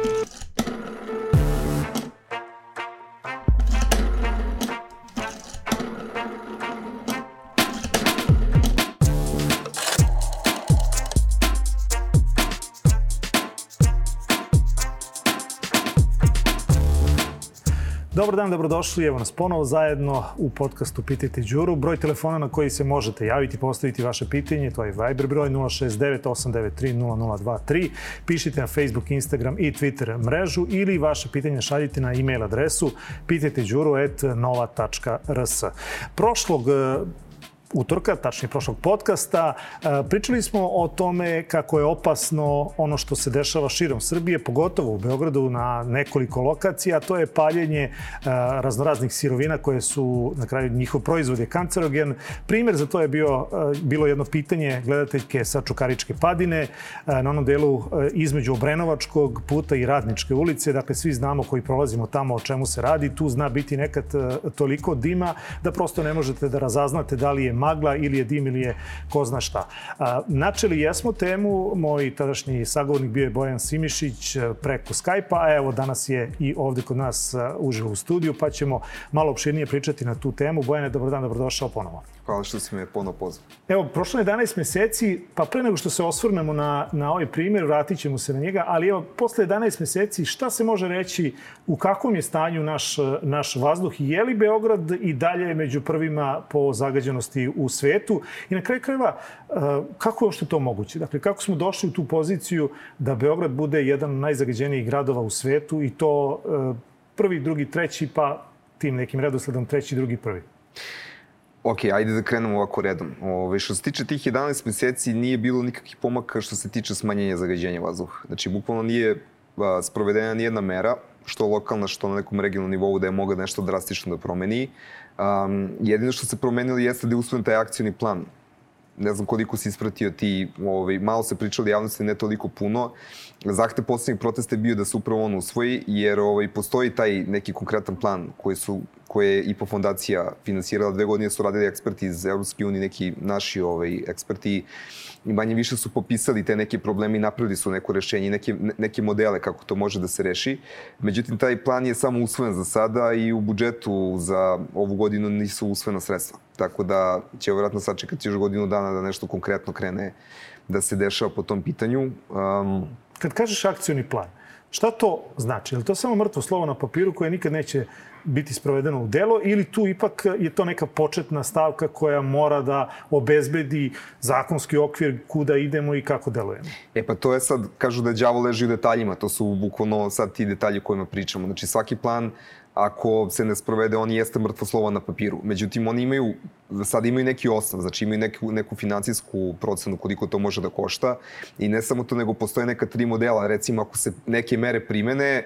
Thank you. Dobar dan, dobrodošli. Evo nas ponovo zajedno u podcastu Pitajte Đuru. Broj telefona na koji se možete javiti, postaviti vaše pitanje, to je Viber broj 069 893 0023. Pišite na Facebook, Instagram i Twitter mrežu ili vaše pitanje šaljite na e-mail adresu pitajteđuru.nova.rs. Prošlog utorka, tačnije prošlog podcasta, e, pričali smo o tome kako je opasno ono što se dešava širom Srbije, pogotovo u Beogradu na nekoliko lokacija, a to je paljenje e, raznoraznih sirovina koje su na kraju njihov proizvod je kancerogen. Primer za to je bio, e, bilo jedno pitanje gledateljke sa Čukaričke padine na onom delu između Obrenovačkog puta i Radničke ulice. Dakle, svi znamo koji prolazimo tamo o čemu se radi. Tu zna biti nekad toliko dima da prosto ne možete da razaznate da li je magla ili je dim ili je ko zna šta. Načeli jesmo temu, moj tadašnji sagovornik bio je Bojan Simišić e, preko Skype-a, a evo danas je i ovde kod nas e, uživo u studiju, pa ćemo malo opširnije pričati na tu temu. Bojane, dobar dan, dobrodošao ponovo. Hvala što si me ponovo pozvao. Evo, prošlo je 11 meseci, pa pre nego što se osvrnemo na, na ovaj primjer, vratit ćemo se na njega, ali evo, posle 11 meseci, šta se može reći u kakvom je stanju naš, naš vazduh? Je li Beograd i dalje među prvima po zagađenosti u svetu? I na kraju krajeva, eh, kako je uopšte to moguće? Dakle, kako smo došli u tu poziciju da Beograd bude jedan od najzagađenijih gradova u svetu i to eh, prvi, drugi, treći, pa tim nekim redosledom treći, drugi, prvi? Ok, ajde da krenemo ovako redom. Ove, što se tiče tih 11 meseci, nije bilo nikakvih pomaka što se tiče smanjenja zagađenja vazduha. Znači, bukvalno nije sprovedena nijedna mera, što lokalna, što na nekom regionalnom nivou da je mogla nešto drastično da promeni. Um, jedino što se promenilo jeste da je usvojen taj akcijni plan. Ne znam koliko si ispratio ti, ovaj, malo se pričali javnosti, ne toliko puno. Zahte poslednjeg protesta je bio da se upravo on usvoji, jer ovaj, postoji taj neki konkretan plan koji su koje je IPO fondacija finansirala. Dve godine su radili eksperti iz Evropske unije, neki naši ovaj, eksperti i manje više su popisali te neke probleme i napravili su neko rešenje, neke, neke modele kako to može da se reši. Međutim, taj plan je samo usvojen za sada i u budžetu za ovu godinu nisu usvojena sredstva. Tako da će vjerojatno sačekati još godinu dana da nešto konkretno krene da se dešava po tom pitanju. Um, Kad kažeš akcioni plan, šta to znači? Je li to samo mrtvo slovo na papiru koje nikad neće biti sprovedeno u delo ili tu ipak je to neka početna stavka koja mora da obezbedi zakonski okvir kuda idemo i kako delujemo? E pa to je sad, kažu da đavo leži u detaljima, to su bukvalno sad ti detalji o kojima pričamo. Znači svaki plan ako se ne sprovede, on jeste mrtvo slovo na papiru. Međutim, oni imaju, sad imaju neki osnov, znači imaju neku, neku financijsku procenu koliko to može da košta i ne samo to, nego postoje neka tri modela. Recimo, ako se neke mere primene,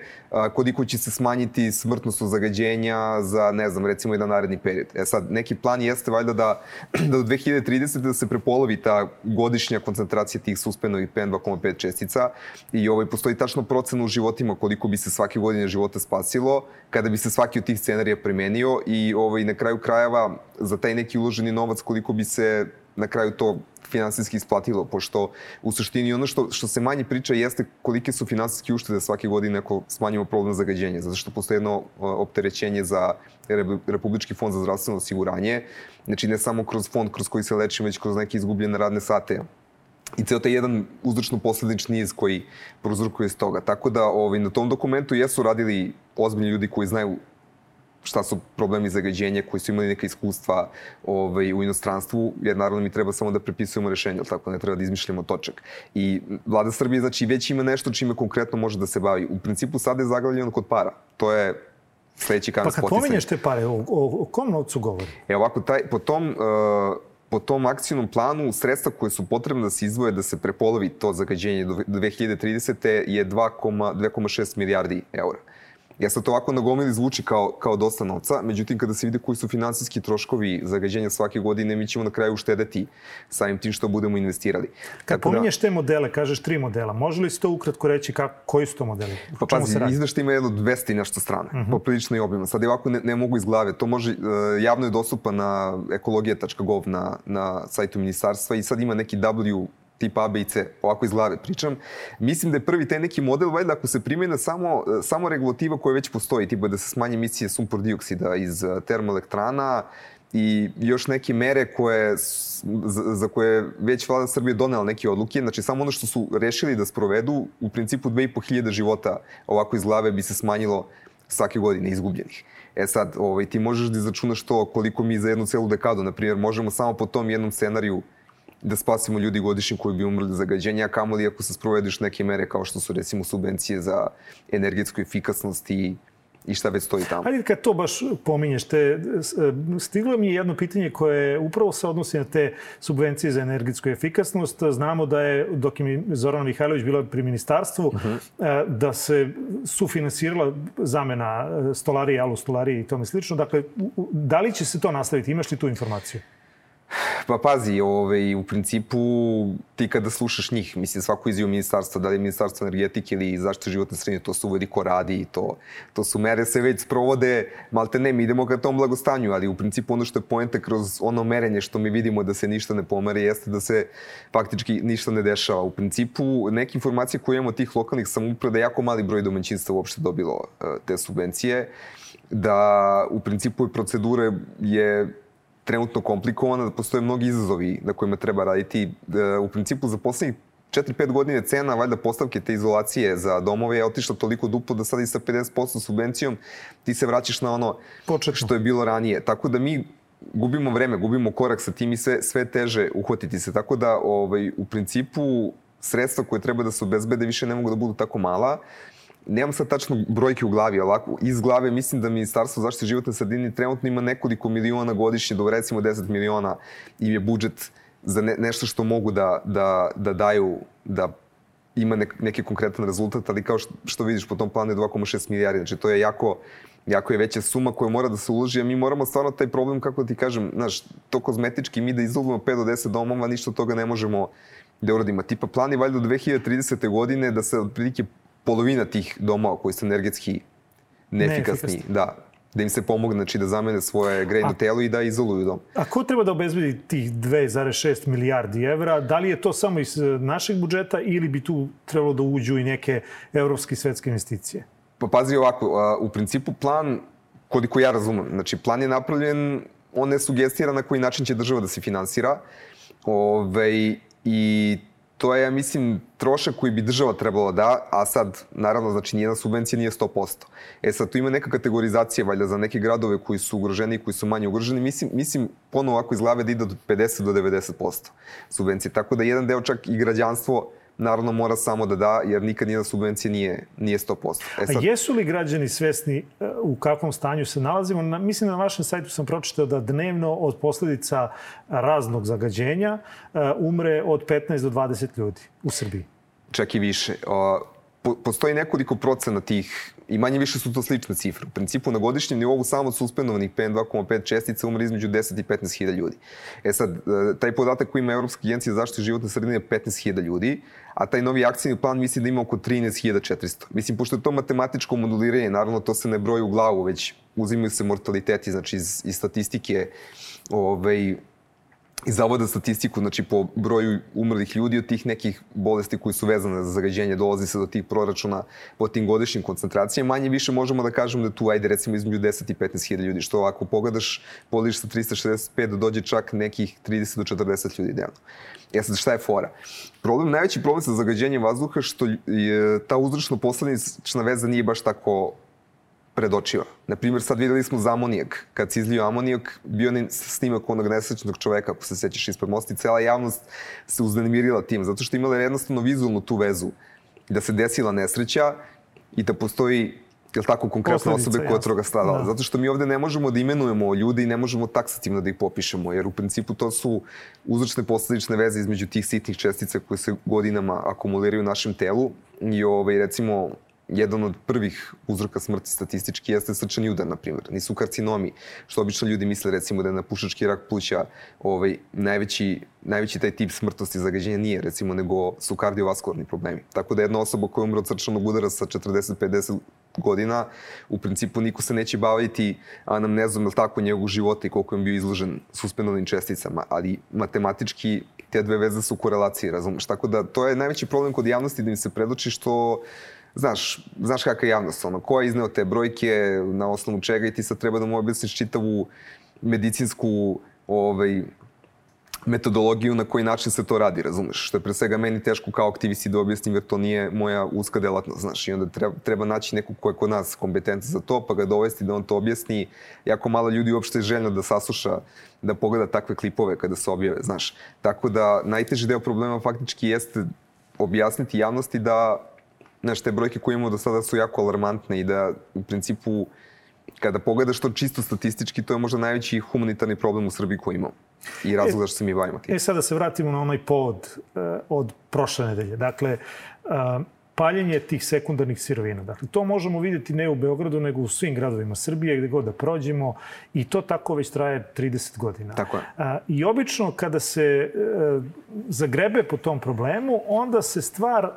koliko će se smanjiti smrtnost od zagađenja za, ne znam, recimo jedan naredni period. E sad, neki plan jeste valjda da, da do 2030. da se prepolovi ta godišnja koncentracija tih suspenovih PM2,5 čestica i ovaj, postoji tačno procena u životima koliko bi se svake godine života spasilo kada bi se svaki od tih scenarija primenio i ovaj, na kraju krajeva za taj neki uloženi novac koliko bi se na kraju to finansijski isplatilo, pošto u suštini ono što, što se manje priča jeste kolike su finansijske uštede svake godine ako smanjimo problem zagađenja, zato što postoje jedno opterećenje za Republički fond za zdravstveno osiguranje, znači ne samo kroz fond kroz koji se lečimo, već kroz neke izgubljene radne sate i ceo taj jedan uzročno-posledični niz koji prozrukuje iz toga. Tako da ovaj, na tom dokumentu jesu radili ozbiljni ljudi koji znaju šta su problemi zagađenja, koji su imali neka iskustva ovaj, u inostranstvu, jer naravno mi treba samo da prepisujemo rešenje, ali tako ne treba da izmišljamo točak. I vlada Srbije znači već ima nešto čime konkretno može da se bavi. U principu sada je zaglavljeno kod para. To je sledeći kanal Pa kad pominješ te pare, o, o, o kom novcu govori? E ovako, taj, po tom uh, po tom akcijnom planu sredstva koje su potrebne da se izvoje da se prepolovi to zagađenje do 2030. je 2,6 milijardi eura. Ja sad to ovako na gomili zvuči kao, kao dosta novca, međutim kada se vide koji su finansijski troškovi zagađenja svake godine, mi ćemo na kraju uštedeti samim tim što budemo investirali. Kad Tako da- pominješ da, te modele, kažeš tri modela, može li se to ukratko reći kako, koji su to modeli? Pa pazi, izdašta ima jedno 200 i nešto strane, uh mhm. -huh. poprilično i obima. Sad je ovako ne, ne mogu iz glave, to može, uh, javno je dostupan na ekologija.gov na, na sajtu ministarstva i sad ima neki W tipa A, B i C, ovako iz glave pričam. Mislim da je prvi taj neki model, valjda ako se primjena samo, samo regulativa koja već postoji, tipa da se smanje emisije sumpor dioksida iz termoelektrana, i još neke mere koje, za, za koje već vlada Srbije donela neke odluke, znači samo ono što su rešili da sprovedu, u principu 2500 života ovako iz glave bi se smanjilo svake godine izgubljenih. E sad, ovaj, ti možeš da izračunaš to koliko mi za jednu celu dekadu, na primjer, možemo samo po tom jednom scenariju da spasimo ljudi godišnji koji bi umrli zagađenja, kamoli ako se sprovediš neke mere kao što su recimo subvencije za energetsku efikasnost i i šta već stoji tamo. Hajde kad to baš pominješ, te, e, stiglo mi je jedno pitanje koje upravo se odnosi na te subvencije za energetsku efikasnost. Znamo da je, dok je Zorana Mihajlović bila pri ministarstvu, uh mhm. -huh. da se sufinansirala zamena e, stolarije, alustolarije i tome slično. Dakle, da li će se to nastaviti? Imaš li tu informaciju? Pa pazi, ovaj, u principu ti kada slušaš njih, mislim svaku iziju ministarstva, da li je ministarstvo energetike ili zaštite životne sredine, to su uvodi ko radi i to, to su mere se već sprovode, malte ne, mi idemo ka tom blagostanju, ali u principu ono što je poenta kroz ono merenje što mi vidimo da se ništa ne pomere jeste da se faktički ništa ne dešava. U principu neke informacije koje imamo tih lokalnih samouprava da jako mali broj domaćinstva uopšte dobilo uh, te subvencije, da u principu procedure je trenutno komplikovana, da postoje mnogi izazovi na kojima treba raditi. Da, u principu za poslednjih 4-5 godine cena valjda postavke te izolacije za domove je otišla toliko duplo da sad i sa 50% subvencijom ti se vraćaš na ono Početno. što je bilo ranije. Tako da mi gubimo vreme, gubimo korak sa tim i sve, sve teže uhvatiti se. Tako da ovaj, u principu sredstva koje treba da se obezbede više ne mogu da budu tako mala Nemam sad tačno brojke u glavi, ali ovako, iz glave mislim da Ministarstvo zaštite životne sredine trenutno ima nekoliko miliona godišnje, do recimo 10 miliona im je budžet za ne, nešto što mogu da, da, da daju, da ima nek, neki konkretan rezultat, ali kao što, što vidiš po tom planu je 2,6 milijardi, znači to je jako, jako je veća suma koja mora da se uloži, a mi moramo stvarno taj problem, kako da ti kažem, znaš, to kozmetički, mi da izolujemo 5 do 10 domova, ništa od toga ne možemo da uradimo. Tipa plan je valjda do 2030. godine da se otprilike polovina tih domova koji su energetski neefikasni, Neefikasni. da, da im se pomogne znači, da zamene svoje grejno telo i da izoluju dom. A ko treba da obezbedi tih 2,6 milijardi evra? Da li je to samo iz e, našeg budžeta ili bi tu trebalo da uđu i neke evropske i svetske investicije? Pa pazi ovako, u principu plan, koliko ja razumem, znači plan je napravljen, on ne sugestira na koji način će država da se finansira. Ove, ovaj, I to je, ja mislim, trošak koji bi država trebala da, a sad, naravno, znači, njena subvencija nije 100%. E sad, tu ima neka kategorizacija, valjda, za neke gradove koji su ugroženi i koji su manje ugroženi. Mislim, mislim ponovo ovako iz glave da ide od 50 do 90% subvencije. Tako da jedan deo čak i građanstvo naravno mora samo da da, jer nikad nijedna subvencija nije, nije 100%. E sad... A jesu li građani svesni e, u kakvom stanju se nalazimo? Na, mislim da na vašem sajtu sam pročitao da dnevno od posledica raznog zagađenja uh, umre od 15 do 20 ljudi u Srbiji. Čak i više. Po, postoji nekoliko procena tih i manje više su to slične cifre. U principu na godišnjem nivou samo od suspendovanih PM2,5 čestica umre između 10 i 15 hiljada ljudi. E sad, e, taj podatak koji ima Evropska agencija za zaštitu životne sredine je 15 hiljada ljudi, a taj novi akcijni plan misli da ima oko 13.400. Mislim, pošto je to matematičko moduliranje, naravno to se ne broji u glavu, već uzimaju se mortaliteti, znači iz, iz statistike ovaj, iz Zavoda statistiku, znači po broju umrlih ljudi od tih nekih bolesti koji su vezane za zagađenje, dolazi se do tih proračuna po tim godišnjim koncentracijama. Manje više možemo da kažemo da tu, ajde recimo između 10 i 15 hiljada ljudi, što ako pogledaš, podeliš sa 365 da dođe čak nekih 30 do 40 ljudi dnevno. E sad, šta je fora? Problem, najveći problem sa zagađenjem vazduha što je ta uzročno posledična veza nije baš tako pred očima. Naprimjer, sad videli smo za amonijak. Kad se izlio amonijak, bio je snimak onog nesrećnog čoveka, ako se sećaš ispred mosta, i cela javnost se uznemirila tim, zato što imala jednostavno vizualnu tu vezu da se desila nesreća i da postoji jel tako, konkretno osobe koja je toga stradala. Da. Zato što mi ovde ne možemo da imenujemo ljude i ne možemo taksativno da ih popišemo, jer u principu to su uzročne posledične veze između tih sitnih čestica koje se godinama akumuliraju u našem telu i ovaj, recimo jedan od prvih uzroka smrti statistički jeste srčani udar, na primjer. Nisu karcinomi, što obično ljudi misle recimo da je na pušački rak pluća ovaj, najveći, najveći taj tip smrtnosti zagađenja nije, recimo, nego su kardiovaskularni problemi. Tako da jedna osoba koja umre od srčanog udara sa 40-50 godina, u principu niko se neće baviti anamnezom ili tako njegovog života i koliko je bio izložen suspendovnim česticama, ali matematički te dve veze su u korelaciji, razumeš? Tako da to je najveći problem kod javnosti da im se predoči što znaš, znaš kakva je javnost, ono, ko je izneo te brojke, na osnovu čega i ti sad treba da mu objasniš čitavu medicinsku ovaj, metodologiju na koji način se to radi, razumeš? Što je pre svega meni teško kao aktivisti da objasnim jer to nije moja uska delatnost, znaš, i onda treba, treba naći nekog ko je kod nas kompetentan za to, pa ga dovesti da on to objasni. Jako malo ljudi uopšte je željno da sasluša, da pogleda takve klipove kada se objave, znaš. Tako da najteži deo problema faktički jeste objasniti javnosti da znaš, te brojke koje imamo do sada su jako alarmantne i da u principu kada pogledaš to čisto statistički, to je možda najveći humanitarni problem u Srbiji koji imamo. I razlog e, zašto se mi bavimo tim. E, sada da se vratimo na onaj povod uh, od prošle nedelje. Dakle, uh, paljenje tih sekundarnih sirovina. Dakle, to možemo vidjeti ne u Beogradu, nego u svim gradovima Srbije, gde god da prođemo. I to tako već traje 30 godina. Tako je. A, I obično kada se zagrebe po tom problemu, onda se stvar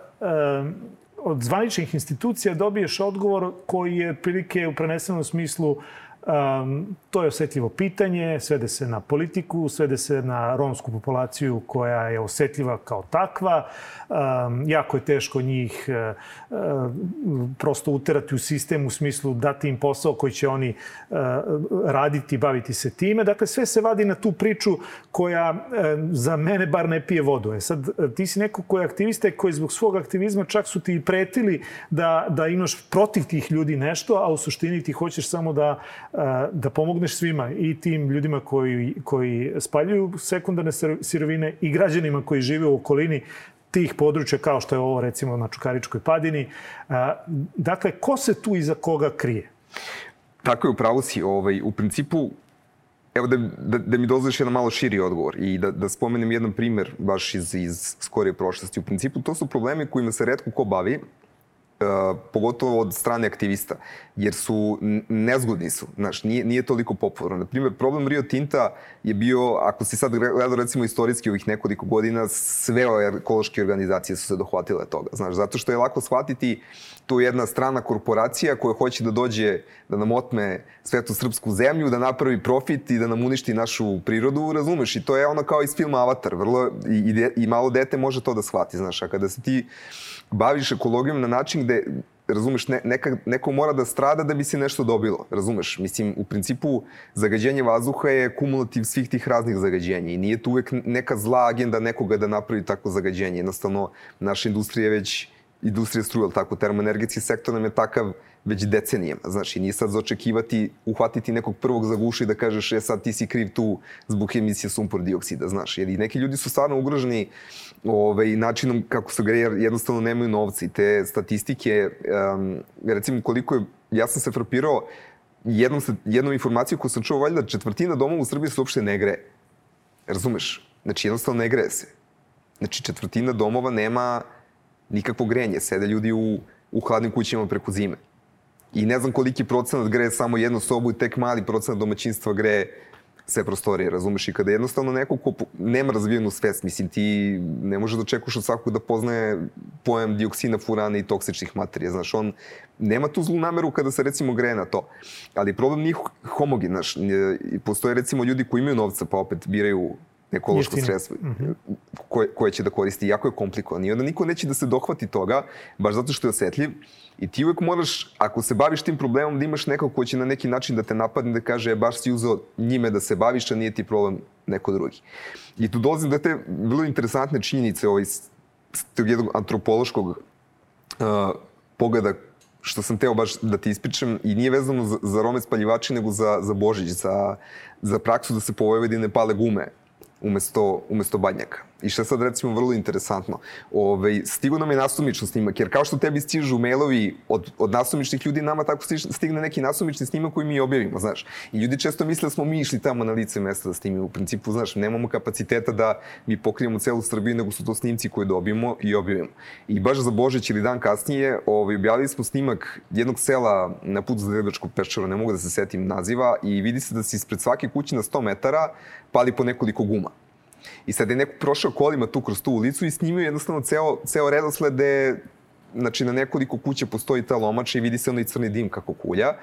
od zvaničnih institucija dobiješ odgovor koji je prilike u prenesenom smislu Um, to je osetljivo pitanje, svede se na politiku, svede se na romsku populaciju koja je osetljiva kao takva. Um, jako je teško njih uh, prosto uterati u sistem u smislu dati im posao koji će oni uh, raditi, baviti se time. Dakle, sve se vadi na tu priču koja uh, za mene bar ne pije vodu. E sad, ti si neko koji je aktivista koji zbog svog aktivizma čak su ti pretili da, da imaš protiv tih ljudi nešto, a u suštini ti hoćeš samo da da pomogneš svima i tim ljudima koji, koji spaljuju sekundarne sirovine i građanima koji žive u okolini tih područja kao što je ovo recimo na Čukaričkoj padini. Dakle, ko se tu iza koga krije? Tako je, upravo si. Ovaj, u principu, evo da, da, da mi dozvoliš jedan malo širi odgovor i da, da spomenem jedan primer baš iz, iz skorije prošlosti. U principu, to su problemi kojima se redko ko bavi, Uh, pogotovo od strane aktivista, jer su nezgodni su, znaš, nije, nije toliko popularno. Na primjer, problem Rio Tinta je bio, ako si sad gledao recimo istorijski ovih nekoliko godina, sve ekološke organizacije su se dohvatile toga, znaš, zato što je lako shvatiti tu jedna strana korporacija koja hoće da dođe da nam otme svetu srpsku zemlju, da napravi profit i da nam uništi našu prirodu, razumeš? I to je ono kao iz filma Avatar, vrlo, i, i, i malo dete može to da shvati, znaš, a kada se ti baviš ekologijom na način gde razumeš, ne, neka, neko mora da strada da bi se nešto dobilo, razumeš? Mislim, u principu, zagađenje vazduha je kumulativ svih tih raznih zagađenja i nije tu uvek neka zla agenda nekoga da napravi takvo zagađenje. Jednostavno, naša industrija već industrija struje, tako, termoenergetski sektor nam je takav već decenijama. Znaš, i nije sad za očekivati, uhvatiti nekog prvog za gušu i da kažeš, e sad ti si kriv tu zbog emisije sumpor dioksida, znaš. Jer i neki ljudi su stvarno ugroženi ovaj, načinom kako se greje, jednostavno nemaju novca i te statistike, um, recimo koliko je, ja sam se frapirao jednom, jednom informaciju koju sam čuo, valjda četvrtina domova u Srbiji se uopšte ne greje. Razumeš? Znači, jednostavno ne greje se. Znači, četvrtina domova nema nikakvo grenje. Sede ljudi u, u hladnim kućama preko zime. I ne znam koliki procenat greje samo jednu sobu i tek mali procenat domaćinstva greje sve prostorije, razumeš? I kada jednostavno neko ko nema razvijenu svest, mislim, ti ne može da očekuješ od svakog da poznaje pojam dioksina, furana i toksičnih materija, znaš, on nema tu zlu nameru kada se recimo greje na to. Ali problem nije homogen, znaš, postoje recimo ljudi koji imaju novca pa opet biraju ekološko sredstvo mm -hmm. koje, koje će da koristi. Jako je komplikovan i onda niko neće da se dohvati toga, baš zato što je osetljiv. I ti uvek moraš, ako se baviš tim problemom, da imaš nekog ko će na neki način da te napadne, da kaže, e, baš si uzao njime da se baviš, a nije ti problem neko drugi. I tu dolazim da te vrlo interesantne činjenice ovaj, tog jednog antropološkog uh, pogleda što sam teo baš da ti ispričam i nije vezano za, za rome spaljivači, nego za, za Božić, za, za praksu da se po Vojvodine pale gume у місто у місто Бадняк. I što je sad recimo vrlo interesantno, ove, stigu nam je nasumičan snimak, jer kao što tebi stižu mailovi od, od nasumičnih ljudi, nama tako stigne neki nasumični snimak koji mi objavimo, znaš. I ljudi često misle da smo mi išli tamo na lice mesta da snimimo. U principu, znaš, nemamo kapaciteta da mi pokrijemo celu Srbiju, nego su to snimci koje dobijemo i objavimo. I baš za Božić ili dan kasnije ovaj, objavili smo snimak jednog sela na putu za Debačku peščaru, ne mogu da se setim naziva, i vidi se da se ispred svake kuće na 100 metara pali po nekoliko guma. I sad je neko prošao kolima tu kroz tu ulicu i snimio jednostavno ceo, ceo redosled gde znači na nekoliko kuća postoji ta lomača i vidi se onaj crni dim kako kulja.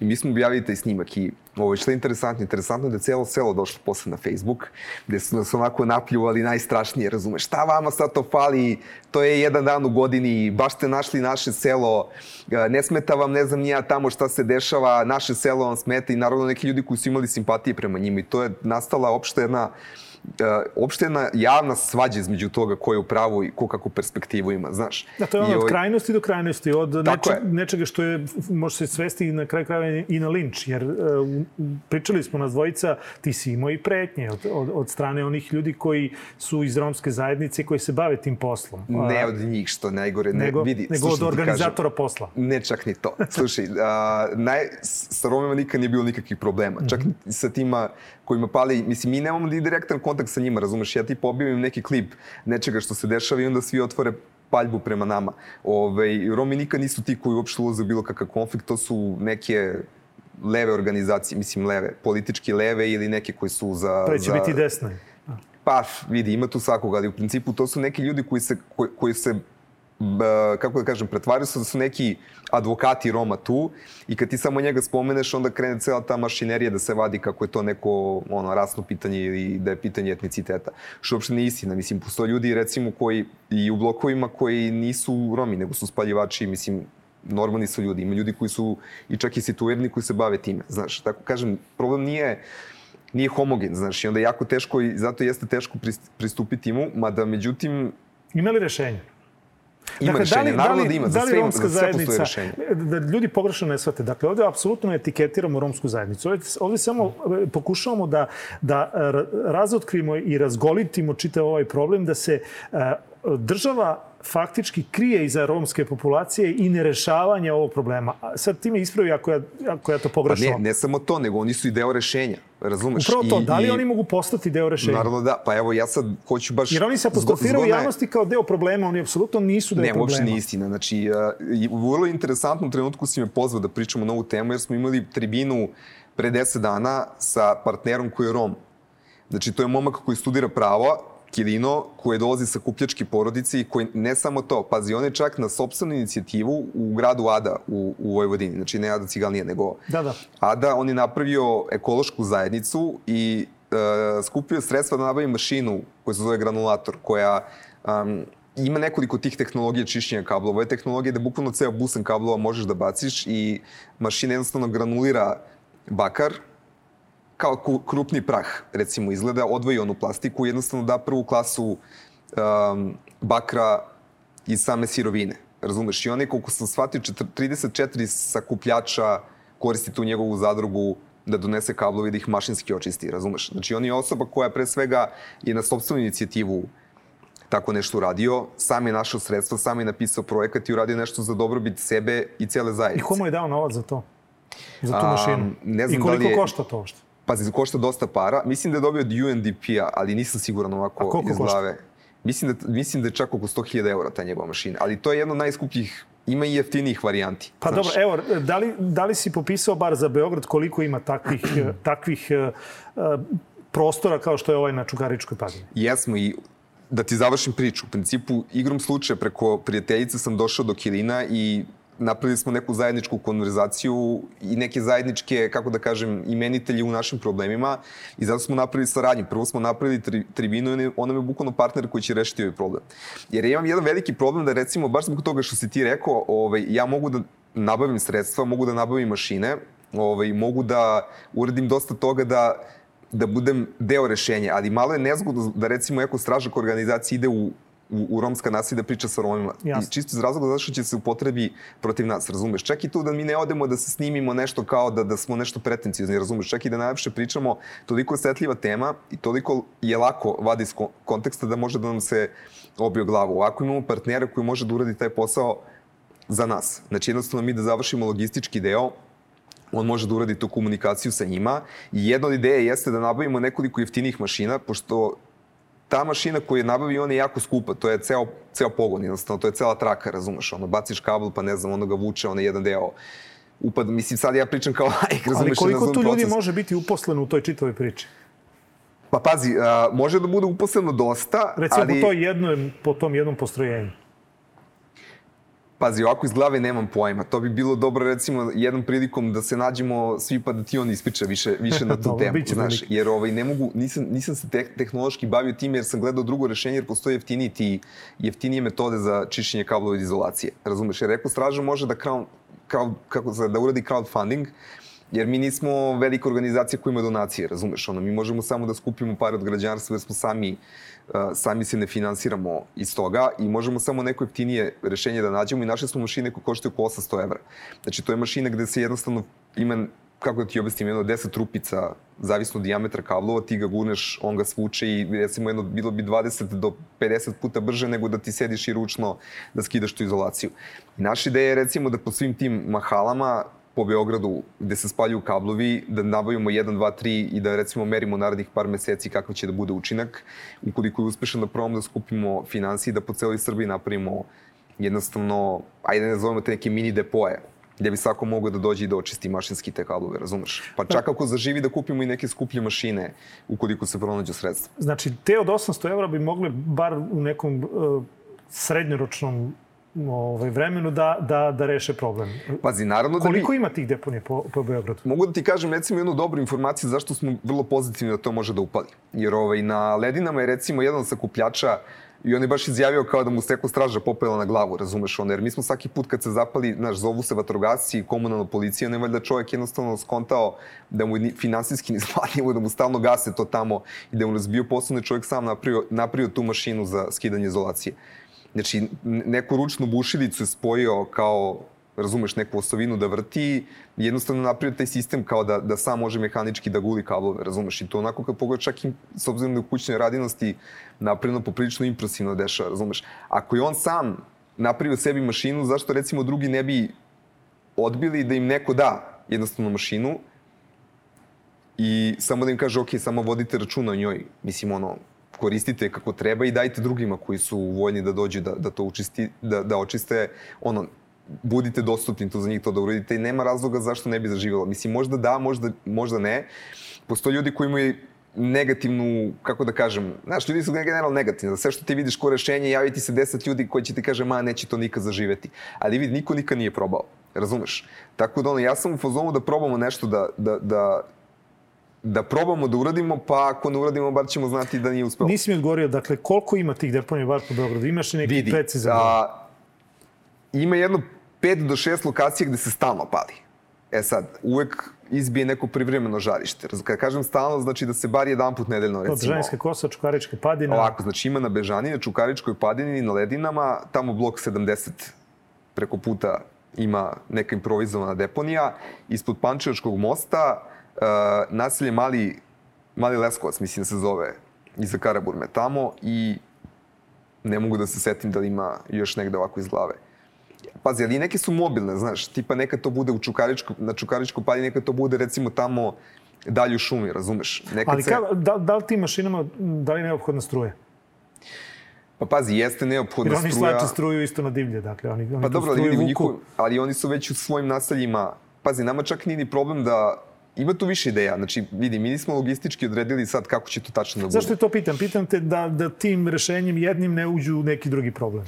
I mi smo objavili taj snimak i ovo je što je interesantno. Interesantno je da je celo selo došlo posle na Facebook, gde su nas onako napljuvali najstrašnije, razumeš, šta vama sad to fali, to je jedan dan u godini, baš ste našli naše selo, ne smeta vam, ne znam nija tamo šta se dešava, naše selo vam smeta i naravno neki ljudi koji su imali simpatije prema njima i to je nastala opšte jedna uopšte jedna javna svađa između toga ko je u pravu i ko kakvu perspektivu ima, znaš. Da, to je ono od ovaj... krajnosti do krajnosti, od neče, je. nečega što je, može se svesti na kraj krajeva i na linč, jer uh, pričali smo nas dvojica, ti si imao i pretnje od, od, od strane onih ljudi koji su iz romske zajednice koji se bave tim poslom. Ne od njih, što najgore, ne, nego, vidi. Nego od organizatora kažem, posla. Ne čak ni to. Slušaj, a, naj, sa Romima nikad nije bilo nikakvih problema. Čak mm -hmm. sa tima kojima pali, mislim, mi nemamo ni direktan kontakt sa njima, razumeš, ja ti pobijam neki klip nečega što se dešava i onda svi otvore paljbu prema nama. Ove, Romi nikad nisu ti koji uopšte ulaze u bilo kakav konflikt, to su neke leve organizacije, mislim leve, politički leve ili neke koji su za... Pa će za... biti desne. Pa, vidi, ima tu svakoga, ali u principu to su neki ljudi koji se, koji, koji se kako da kažem, pretvaraju se da su neki advokati Roma tu i kad ti samo njega spomeneš, onda krene cela ta mašinerija da se vadi kako je to neko ono, rasno pitanje ili da je pitanje etniciteta. Što uopšte nije istina. Mislim, postoje ljudi recimo koji i u blokovima koji nisu Romi, nego su spaljivači, mislim, normalni su ljudi. Ima ljudi koji su i čak i situirani koji se bave time. Znaš, tako kažem, problem nije nije homogen, znaš, i onda je jako teško i zato jeste teško pristupiti mu, mada međutim... Ima li rešenje? Ima dakle, rešenje, da li, naravno da, li, da ima, za sve, romska za sve postoje rešenje. Da ljudi pogrešno ne shvate. Dakle, ovde apsolutno etiketiramo romsku zajednicu. Ovde, ovde samo e, pokušavamo da, da razotkrimo i razgolitimo čitav ovaj problem, da se uh, država faktički krije iza romske populacije i nerešavanje ovog problema. Sad ti me ispravi ako ja, ako ja to pogrešno. Pa ne, ne samo to, nego oni su i deo rešenja. Razumeš? Upravo to, I, da li i... oni mogu postati deo rešenja? Naravno da, pa evo ja sad hoću baš... Jer oni se apostrofiraju u javnosti kao deo problema, oni apsolutno nisu deo ne, problema. Ne, uopšte nije istina. Znači, uh, u vrlo interesantnom trenutku si me pozvao da pričamo na ovu temu, jer smo imali tribinu pre 10 dana sa partnerom koji je Rom. Znači, to je momak koji studira pravo, Kirino, koji dolazi sa kupljačke porodice i koji ne samo to, pazi, on je čak na sobstvenu inicijativu u gradu Ada u, u Vojvodini, znači ne Ada Cigalnije, nego da, da. Ada, on je napravio ekološku zajednicu i uh, skupio sredstva da nabavi mašinu koja se zove granulator, koja um, ima nekoliko tih tehnologija čišćenja kablova. Ovo je tehnologija da bukvalno ceo busan kablova možeš da baciš i mašina jednostavno granulira bakar, kao krupni prah, recimo, izgleda, odvoji onu plastiku, jednostavno da prvu klasu um, bakra iz same sirovine. Razumeš? I on je, koliko sam shvatio, 34 sakupljača koristi tu njegovu zadrugu da donese kablovi da ih mašinski očisti, razumeš? Znači, on je osoba koja pre svega je na sobstvenu inicijativu tako nešto uradio, sam je našao sredstva, sam je napisao projekat i uradio nešto za dobrobit sebe i cele zajednice. I komu je dao novac za to? Za tu mašinu? Um, ne znam I koliko da li je... košta to uopšte? Pazi, košta dosta para. Mislim da je dobio od UNDP-a, ali nisam siguran ovako iz glave. Košta? Mislim da, mislim da je čak oko 100.000 eura ta njegova mašina. Ali to je jedna od najskupljih ima i jeftinijih varijanti. Pa znaš. dobro, evo, da li, da li si popisao bar za Beograd koliko ima takvih, takvih uh, prostora kao što je ovaj na Čukaričkoj padini? Jesmo i da ti završim priču. U principu, igrom slučaja preko prijateljice sam došao do Kilina i napravili smo neku zajedničku konverzaciju i neke zajedničke, kako da kažem, imenitelje u našim problemima i zato smo napravili saradnju. Prvo smo napravili tri, tribinu i on nam je bukvalno partner koji će rešiti ovaj problem. Jer imam jedan veliki problem da recimo, baš zbog toga što si ti rekao, ovaj, ja mogu da nabavim sredstva, mogu da nabavim mašine, ovaj, mogu da uradim dosta toga da da budem deo rešenja, ali malo je nezgodno da recimo eko stražak organizacija ide u u, u romska naselja da priča sa Romima. Jasno. I čisto iz razloga zato što će se upotrebi protiv nas, razumeš? Čak i tu da mi ne odemo da se snimimo nešto kao da, da smo nešto pretencijozni, razumeš? Čak i da najlepše pričamo, toliko osetljiva tema i toliko je lako vadi iz konteksta da može da nam se obio glavu. Ovako imamo partnera koji može da uradi taj posao za nas. Znači jednostavno mi da završimo logistički deo, on može da uradi tu komunikaciju sa njima i jedna od ideje jeste da nabavimo nekoliko jeftinih mašina, pošto ta mašina koju je nabavio, on je jako skupa, to je ceo, ceo pogon, jednostavno, to je cela traka, razumeš, ono, baciš kabel, pa ne znam, ono ga vuče, ono jedan deo upad, mislim, sad ja pričam kao lajk, razumeš, Ali koliko tu ljudi može biti uposleno u toj čitavoj priči? Pa pazi, a, može da bude uposleno dosta, Recimo ali... po, toj jednom, po tom jednom postrojenju. Pazi, ovako iz glave nemam pojma. To bi bilo dobro, recimo, jednom prilikom da se nađemo svi pa da ti on ispriča više, više na tu Dobro, temu. Znaš, prilike. jer ovaj, ne mogu, nisam, nisam se te, tehnološki bavio tim jer sam gledao drugo rešenje jer postoje jeftiniji ti, jeftinije metode za čišćenje kablova iz izolacije. Razumeš? Jer Eko Straža može da, crowd, crowd, kako da uradi crowdfunding, jer mi nismo velika organizacija koja ima donacije, razumeš? Ono, mi možemo samo da skupimo pare od građanstva jer smo sami uh, sami se ne finansiramo iz toga i možemo samo neko jeftinije rešenje da nađemo i našli smo mašine koje koštaju oko 800 evra. Znači, to je mašina gde se jednostavno ima kako da ti objasnim, jedno 10 trupica, zavisno od dijametra kablova, ti ga gurneš, on ga svuče i recimo jedno bilo bi 20 do 50 puta brže nego da ti sediš i ručno da skidaš tu izolaciju. I naša ideja je recimo da po svim tim mahalama po Beogradu gde se spaljuju kablovi, da nabavimo 1, 2, 3 i da recimo merimo narednih par meseci kakav će da bude učinak. Ukoliko je uspešan da probamo da skupimo finansije i da po celoj Srbiji napravimo jednostavno, ajde ne zovemo te neke mini depoje, gde bi svako mogao da dođe i da očisti mašinski te kablove, razumeš? Pa čak ako zaživi da kupimo i neke skuplje mašine, ukoliko se pronađu sredstva. Znači, te od 800 evra bi mogle bar u nekom uh, srednjoročnom ovaj, vremenu da, da, da reše problem. Pazi, naravno da Koliko bi... ima tih deponija po, po Beogradu? Mogu da ti kažem recimo jednu dobru informaciju zašto smo vrlo pozitivni da to može da upali. Jer ovaj, na ledinama je recimo jedan sakupljača I on je baš izjavio kao da mu se eko straža popela na glavu, razumeš ono, jer mi smo svaki put kad se zapali, znaš, zovu se vatrogasci i komunalna policija, ne valjda čovjek jednostavno skontao da mu je finansijski nisplatljivo, da mu stalno gase to tamo i da mu razbio poslovne čovjek sam napravio, napravio tu mašinu za skidanje izolacije. Znači, neku ručnu bušilicu spojio kao razumeš, neku osovinu da vrti, jednostavno napravio taj sistem kao da, da sam može mehanički da guli kablove, razumeš? I to onako kad pogledaš čak i s obzirom da u kućnoj radinosti napravljeno poprilično impresivno dešava, razumeš? Ako je on sam napravio sebi mašinu, zašto recimo drugi ne bi odbili da im neko da jednostavno mašinu i samo da im kaže, ok, samo vodite računa o njoj. Mislim, ono, koristite kako treba i dajte drugima koji su voljni da dođu da, da to učisti, da, da očiste, ono, budite dostupni to za njih to da uradite i nema razloga zašto ne bi zaživjelo. Mislim, možda da, možda, možda ne. Postoje ljudi koji imaju negativnu, kako da kažem, znaš, ljudi su generalno negativni. Da sve što ti vidiš ko rešenje, javi ti se 10 ljudi koji će ti kaže, ma, neće to nikad zaživeti. Ali vidi, niko nikad nije probao. Razumeš? Tako da ono, ja sam u fazonu da probamo nešto da, da, da, da probamo da uradimo, pa ako ne uradimo, bar ćemo znati da nije uspelo. Nisi mi odgovorio, dakle, koliko ima tih deponija bar po Beogradu? Imaš li neki Vidi, precizan? a, ima jedno 5 do 6 lokacija gde se stalno pali. E sad, uvek izbije neko privremeno žarište. Kad kažem stalno, znači da se bar jedan put nedeljno, recimo... Bežanijska kosa, Čukarička padina. Ovako, znači ima na Bežani, na Čukaričkoj padini, na Ledinama, tamo blok 70 preko puta ima neka improvizovana deponija. Ispod Pančevačkog mosta, uh, naselje Mali, Mali Leskovac, mislim da se zove, iza Karaburme tamo i ne mogu da se setim da li ima još negde ovako iz glave. Pazi, ali neke su mobilne, znaš, tipa neka to bude u Čukaričku, na Čukaričku pali, neka to bude recimo tamo dalje u šumi, razumeš? Nekad Ali ka, da, da li tim mašinama, da li je neophodna struja? Pa pazi, jeste neophodna Jer oni struja. slače struju isto na divlje, dakle. Oni, oni Pa dobro, ali, njihov, ali oni su već u svojim naseljima, pazi, nama čak nije ni problem da Ima tu više ideja. Znači, vidi, mi nismo logistički odredili sad kako će to tačno da bude. Zašto je to pitam? Pitam te da, da tim rešenjem jednim ne uđu neki drugi problem.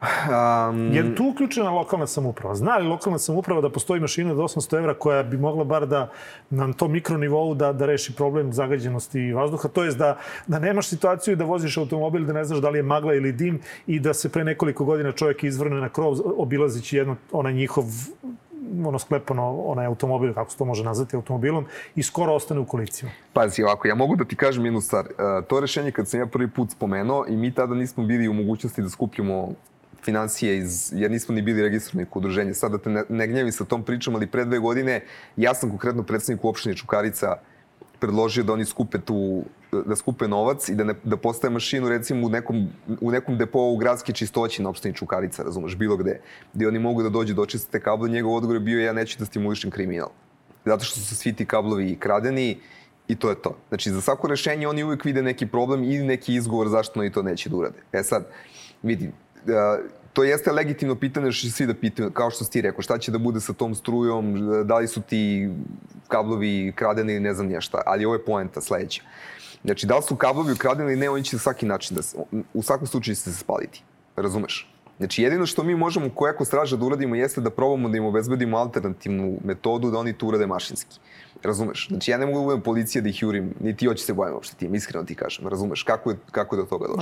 Um, Jer tu uključena lokalna samouprava. Zna li lokalna samouprava da postoji mašina od 800 evra koja bi mogla bar da na tom mikronivou da, da reši problem zagađenosti vazduha? To je da, da nemaš situaciju da voziš automobil da ne znaš da li je magla ili dim i da se pre nekoliko godina čovjek izvrne na krov obilazići jedno, onaj njihov ono sklepano, onaj automobil, kako se to može nazvati automobilom, i skoro ostane u kolicima. Pazi, ovako, ja mogu da ti kažem jednu stvar. E, to rešenje kad sam ja prvi put spomenuo i mi tada nismo bili u mogućnosti da skupljamo financije iz, jer nismo ni bili registrovani kod udruženja. Sad da te ne, ne gnjevi sa tom pričom, ali pre dve godine ja sam konkretno predsednik u opštini Čukarica predložio da oni skupe tu, da skupe novac i da, ne, da postave mašinu recimo u nekom, u nekom depovu gradske čistoći na opštini Čukarica, razumeš, bilo gde, gde oni mogu da dođu da očiste te kable, njegov odgovor je bio ja neću da stimulišem kriminal. Zato što su svi ti kablovi kradeni i to je to. Znači, za svako rešenje oni uvek vide neki problem ili neki izgovor zašto oni to neće da urade. E sad, vidi, to jeste legitimno pitanje što će svi da pitaju, kao što si ti rekao, šta će da bude sa tom strujom, da li su ti kablovi kradeni ili ne znam nija šta, ali ovo je poenta sledeća. Znači, da li su kablovi ukradeni ili ne, oni će na svaki način da se, u svakom slučaju će se spaliti. Razumeš? Znači, jedino što mi možemo kojako straža da uradimo jeste da probamo da im obezbedimo alternativnu metodu da oni to urade mašinski. Razumeš? Znači, ja ne mogu da budem policija da ih jurim, niti hoće se bojim uopšte tim, iskreno ti kažem. Razumeš? Kako je, kako je do toga došlo?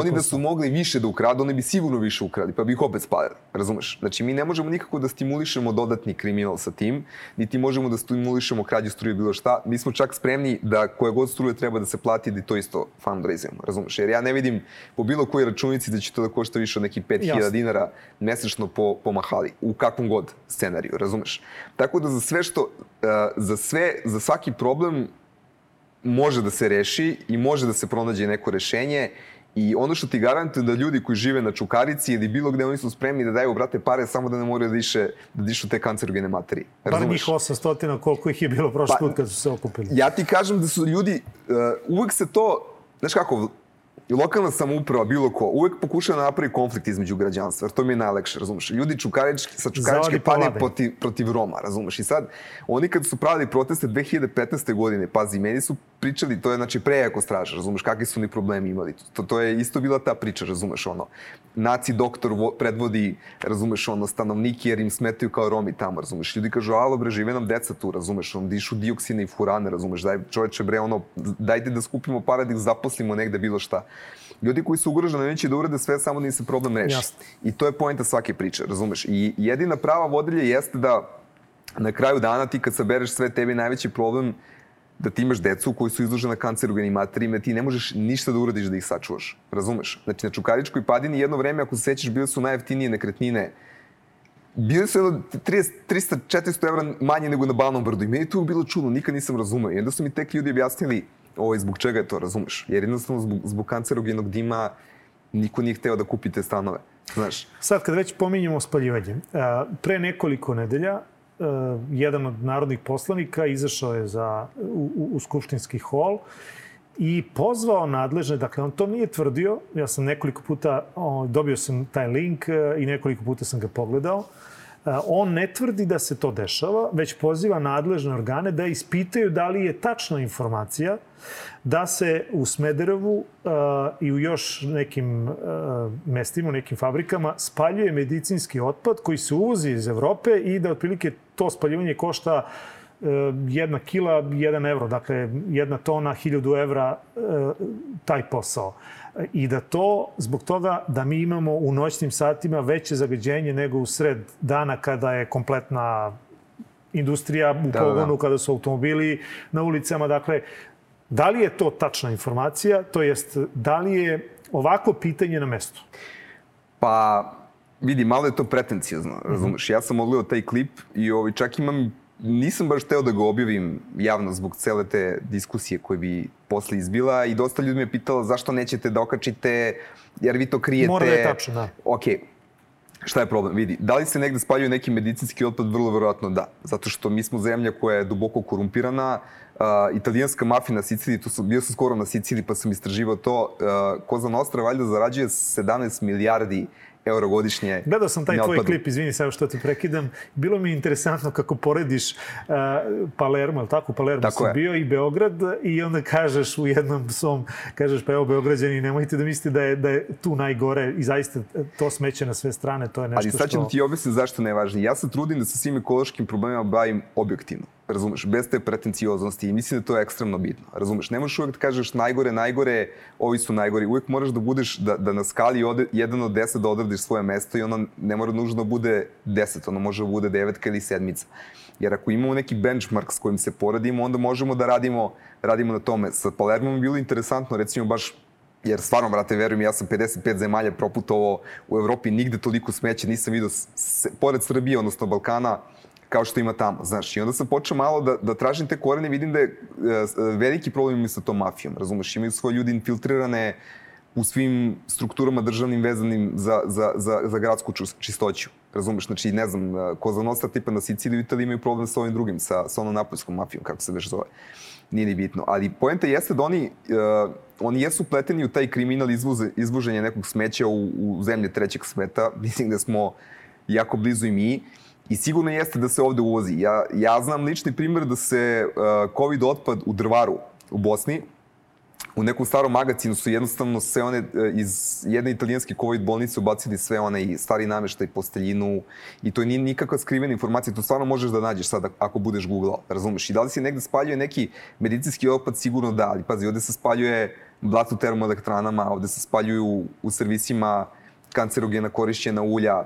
Oni da su mogli više da ukradu, oni bi sigurno više ukrali, pa bi ih opet spalili. Razumeš? Znači, mi ne možemo nikako da stimulišemo dodatni kriminal sa tim, niti možemo da stimulišemo krađu struje bilo šta. Mi smo čak spremni da koje god struje treba da se plati, da to isto fundraisujemo. Razumeš? Jer ja ne vidim po bilo kojoj računici da će to da košta više od nekih 5000 dinara mesečno po, po mahali, u kakvom god scenariju. Razumeš? Tako da za sve što, uh, za sve, za svaki problem može da se reši i može da se pronađe neko rešenje I ono što ti garantuje da ljudi koji žive na Čukarici ili bilo gde oni su spremni da daju, brate, pare samo da ne moraju da, diše, da dišu te kancerogene materije. Bar njih 800, koliko ih je bilo prošli pa, put kad su se okupili. Ja ti kažem da su ljudi, uh, uvek se to, znaš kako, i lokalna samouprava, bilo ko, uvek pokušava da napravi konflikt između građanstva, jer to mi je najlekše, razumeš? Ljudi čukarički, sa čukaričke pali protiv, protiv Roma, razumeš? I sad, oni kad su pravili proteste 2015. godine, pazi, meni su pričali, to je znači pre jako straža, razumeš, kakvi su oni problemi imali. To, to je isto bila ta priča, razumeš, ono. Naci doktor vo, predvodi, razumeš, ono, stanovniki jer im smetaju kao Romi tamo, razumeš. Ljudi kažu, alo bre, žive nam deca tu, razumeš, on dišu dioksine i furane, razumeš, daj čoveče bre, ono, dajte da skupimo pare da ih zaposlimo negde bilo šta. Ljudi koji su ugroženi neće da urade sve samo da im se problem reši. Jasne. I to je poenta svake priče, razumeš. I jedina prava vodilja jeste da na kraju dana ti kad sabereš sve tebi najveći problem da ti imaš decu koji su izložena kancerogenim materijima, ti ne možeš ništa da uradiš da ih sačuvaš. Razumeš? Znači, na Čukaričkoj padini jedno vreme, ako se sećaš, bile su najjeftinije nekretnine Bile su jedno 30, 300, 400 evra manje nego na Balnom brdu. I meni to bilo čudno, nikad nisam razumeo. I onda su mi tek ljudi objasnili ovaj, zbog čega je to, razumeš? Jer jednostavno zbog, zbog kancerogenog dima niko nije hteo da kupi te stanove. Znaš. Sad, kad već pominjamo spaljivanje, pre nekoliko nedelja jedan od narodnih poslanika izašao je za, u, u skupštinski hol i pozvao nadležne, dakle on to nije tvrdio, ja sam nekoliko puta, dobio sam taj link e, i nekoliko puta sam ga pogledao, on ne tvrdi da se to dešava, već poziva nadležne organe da ispitaju da li je tačna informacija da se u Smederevu uh, i u još nekim uh, mestima, u nekim fabrikama spaljuje medicinski otpad koji se uvozi iz Evrope i da otprilike to spaljivanje košta uh, jedna kila, jedan evro, dakle jedna tona, hiljadu evra taj posao i da to zbog toga da mi imamo u noćnim satima veće zagađenje nego u sred dana kada je kompletna industrija u da, pogonu, da, da. kada su automobili na ulicama. Dakle, da li je to tačna informacija, to jest da li je ovako pitanje na mestu? Pa, vidi, malo je to pretencijozno, razumeš? Mm -hmm. Ja sam odgledao taj klip i ovaj, čak imam nisam baš teo da ga objavim javno zbog cele te diskusije koje bi posle izbila i dosta ljudi me pitalo zašto nećete da okačite, jer vi to krijete. Mora da je tačno, da. Ok, Šta je problem? Vidi, da li se negde spaljuje neki medicinski otpad? Vrlo verovatno da. Zato što mi smo zemlja koja je duboko korumpirana. Uh, italijanska mafija na Siciliji, to sam, bio sam skoro na Siciliji pa sam istraživao to. Uh, Koza Nostra valjda zarađuje 17 milijardi euro godišnje. Gledao sam taj tvoj klip, izvini samo što te prekidam. Bilo mi je interesantno kako porediš uh, Palermo, ali tako? Palermo tako si bio i Beograd i onda kažeš u jednom svom, kažeš pa evo Beograđani, nemojte da mislite da je, da je tu najgore i zaista to smeće na sve strane, to je nešto što... Ali sad ću što... ti objasniti zašto ne je važno. Ja se trudim da sa svim ekološkim problemima bavim objektivno razumeš, bez te pretencioznosti i mislim da to je ekstremno bitno, razumeš, ne možeš uvek da kažeš najgore, najgore, ovi su najgori, uvek moraš da budeš, da, da na skali ode, 1 od 10 da odradiš svoje mesto i ono ne mora nužno da bude 10, ono može da bude devetka ili sedmica. Jer ako imamo neki benchmark s kojim se poradimo, onda možemo da radimo, radimo na tome. Sa Palermom je bilo interesantno, recimo baš jer stvarno, brate, verujem, ja sam 55 zemalja proputovao u Evropi, nigde toliko smeća nisam vidio, pored Srbije, odnosno Balkana, kao što ima tamo, znaš. I onda sam počeo malo da, da tražim te korene, vidim da je uh, veliki problem ima sa tom mafijom, razumeš, imaju svoje ljudi infiltrirane u svim strukturama državnim vezanim za, za, za, za gradsku čistoću. Razumeš, znači, ne znam, e, Koza Nostra tipa na Siciliju i Italiji imaju problem sa ovim drugim, sa, sa onom napoljskom mafijom, kako se već zove. Nije ni bitno. Ali poenta jeste da oni, uh, oni jesu pleteni u taj kriminal izvoze, izvoženja nekog smeća u, u zemlje trećeg sveta. Mislim da smo jako blizu i mi. I sigurno jeste da se ovde uvozi. Ja, ja znam lični primjer da se uh, COVID otpad u Drvaru u Bosni, u nekom starom magacinu su jednostavno sve one uh, iz jedne italijanske COVID bolnice ubacili sve one i stari nameštaj, posteljinu i to nije nikakva skrivena informacija, to stvarno možeš da nađeš sada ako budeš googlao, razumeš? I da li se negde spaljuje neki medicinski otpad, sigurno da, ali pazi, ovde se spaljuje blato termoelektranama, ovde se spaljuju u servisima kancerogena korišćena ulja,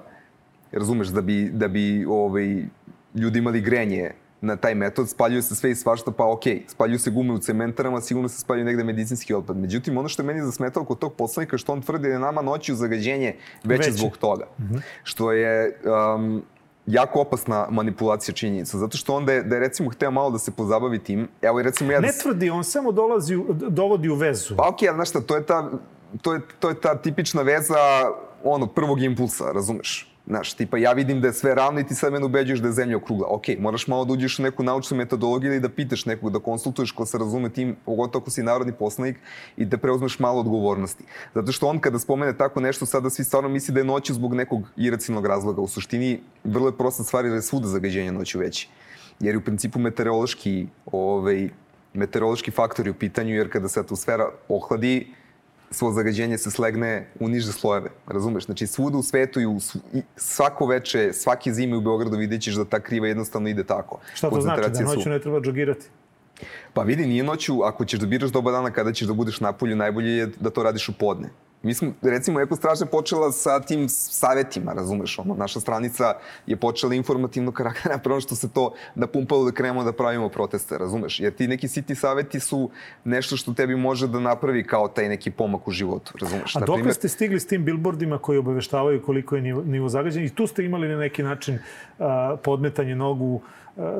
razumeš, da bi, da bi ovaj, ljudi imali grenje na taj metod, spaljuje se sve i svašta, pa ok, spaljuju se gume u cementarama, sigurno se spaljuje negde medicinski otpad. Međutim, ono što je meni zasmetalo kod tog poslanika, što on tvrdi da je nama noću zagađenje veće, veće. zbog toga. Mm -hmm. Što je um, jako opasna manipulacija činjenica, zato što onda je, da je recimo hteo malo da se pozabavi tim, evo i recimo ja... Da... Ne tvrdi, on samo dolazi, dovodi u vezu. Pa okej, okay, znaš šta, to je ta, to je, to je ta tipična veza ono, prvog impulsa, razumeš? Znaš, tipa ja vidim da je sve ravno i ti sad mene ubeđuješ da je zemlja okrugla. Ok, moraš malo da uđeš u neku naučnu metodologiju ili da pitaš nekog, da konsultuješ ko se razume tim, pogotovo ako si narodni poslanik i da preuzmeš malo odgovornosti. Zato što on kada spomene tako nešto, sada svi stvarno misli da je noću zbog nekog iracionalnog razloga. U suštini, vrlo je prosta stvar jer je svuda zagađenje noću veći. Jer je u principu meteorološki, ovaj, meteorološki faktori u pitanju, jer kada se atmosfera ohladi, svo zagađenje se slegne u niže slojeve, razumeš? Znači svuda u svetu i, u, i svako veče, svake zime u Beogradu vidjet ćeš da ta kriva jednostavno ide tako. Šta to znači? Da noću ne treba džogirati? Pa vidi, nije noću, ako ćeš da biraš doba dana kada ćeš da budeš na polju, najbolje je da to radiš u podne. Mi smo, recimo, Eko Straža počela sa tim savetima, razumeš, ono, naša stranica je počela informativno karaktera, prvo što se to napumpalo da krenemo da pravimo proteste, razumeš, jer ti neki siti saveti su nešto što tebi može da napravi kao taj neki pomak u životu, razumeš. A dok primer... ste stigli s tim billboardima koji obaveštavaju koliko je nivo, nivo zagađenja i tu ste imali na neki način uh, podmetanje nogu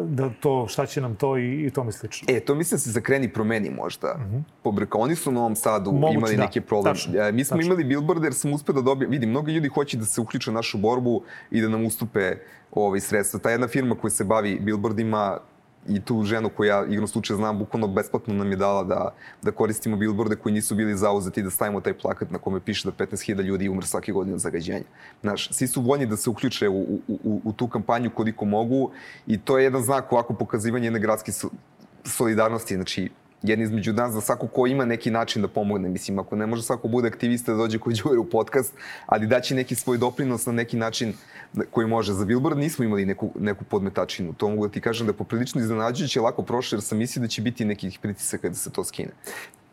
da to, šta će nam to i, i tome slično. E, to mislim da se zakreni promeni možda. Mhm. -huh. Pobrka, oni su u Novom Sadu Mogući, imali da. neke probleme. Tačno, e, Mi smo tačno. imali billboard jer sam uspeo da dobijem, vidi, mnogi ljudi hoće da se uključe u našu borbu i da nam ustupe ovaj, sredstva. Ta jedna firma koja se bavi billboardima i tu ženu koju ja igrom slučaja znam, bukvalno besplatno nam je dala da, da koristimo billboarde koji nisu bili zauzeti da stavimo taj plakat na kome piše da 15.000 ljudi umre svake godine od zagađenja. Znaš, svi su voljni da se uključe u, u, u, u tu kampanju koliko mogu i to je jedan znak ovako pokazivanje jedne gradske solidarnosti. Znači, jedni između nas za svako ko ima neki način da pomogne. Mislim, ako ne može svako bude aktivista da dođe koji đure u podcast, ali daći neki svoj doprinos na neki način koji može. Za Billboard nismo imali neku, neku podmetačinu. To mogu da ti kažem da je poprilično iznenađujuće lako prošlo, jer sam mislio da će biti nekih pritisaka da se to skine.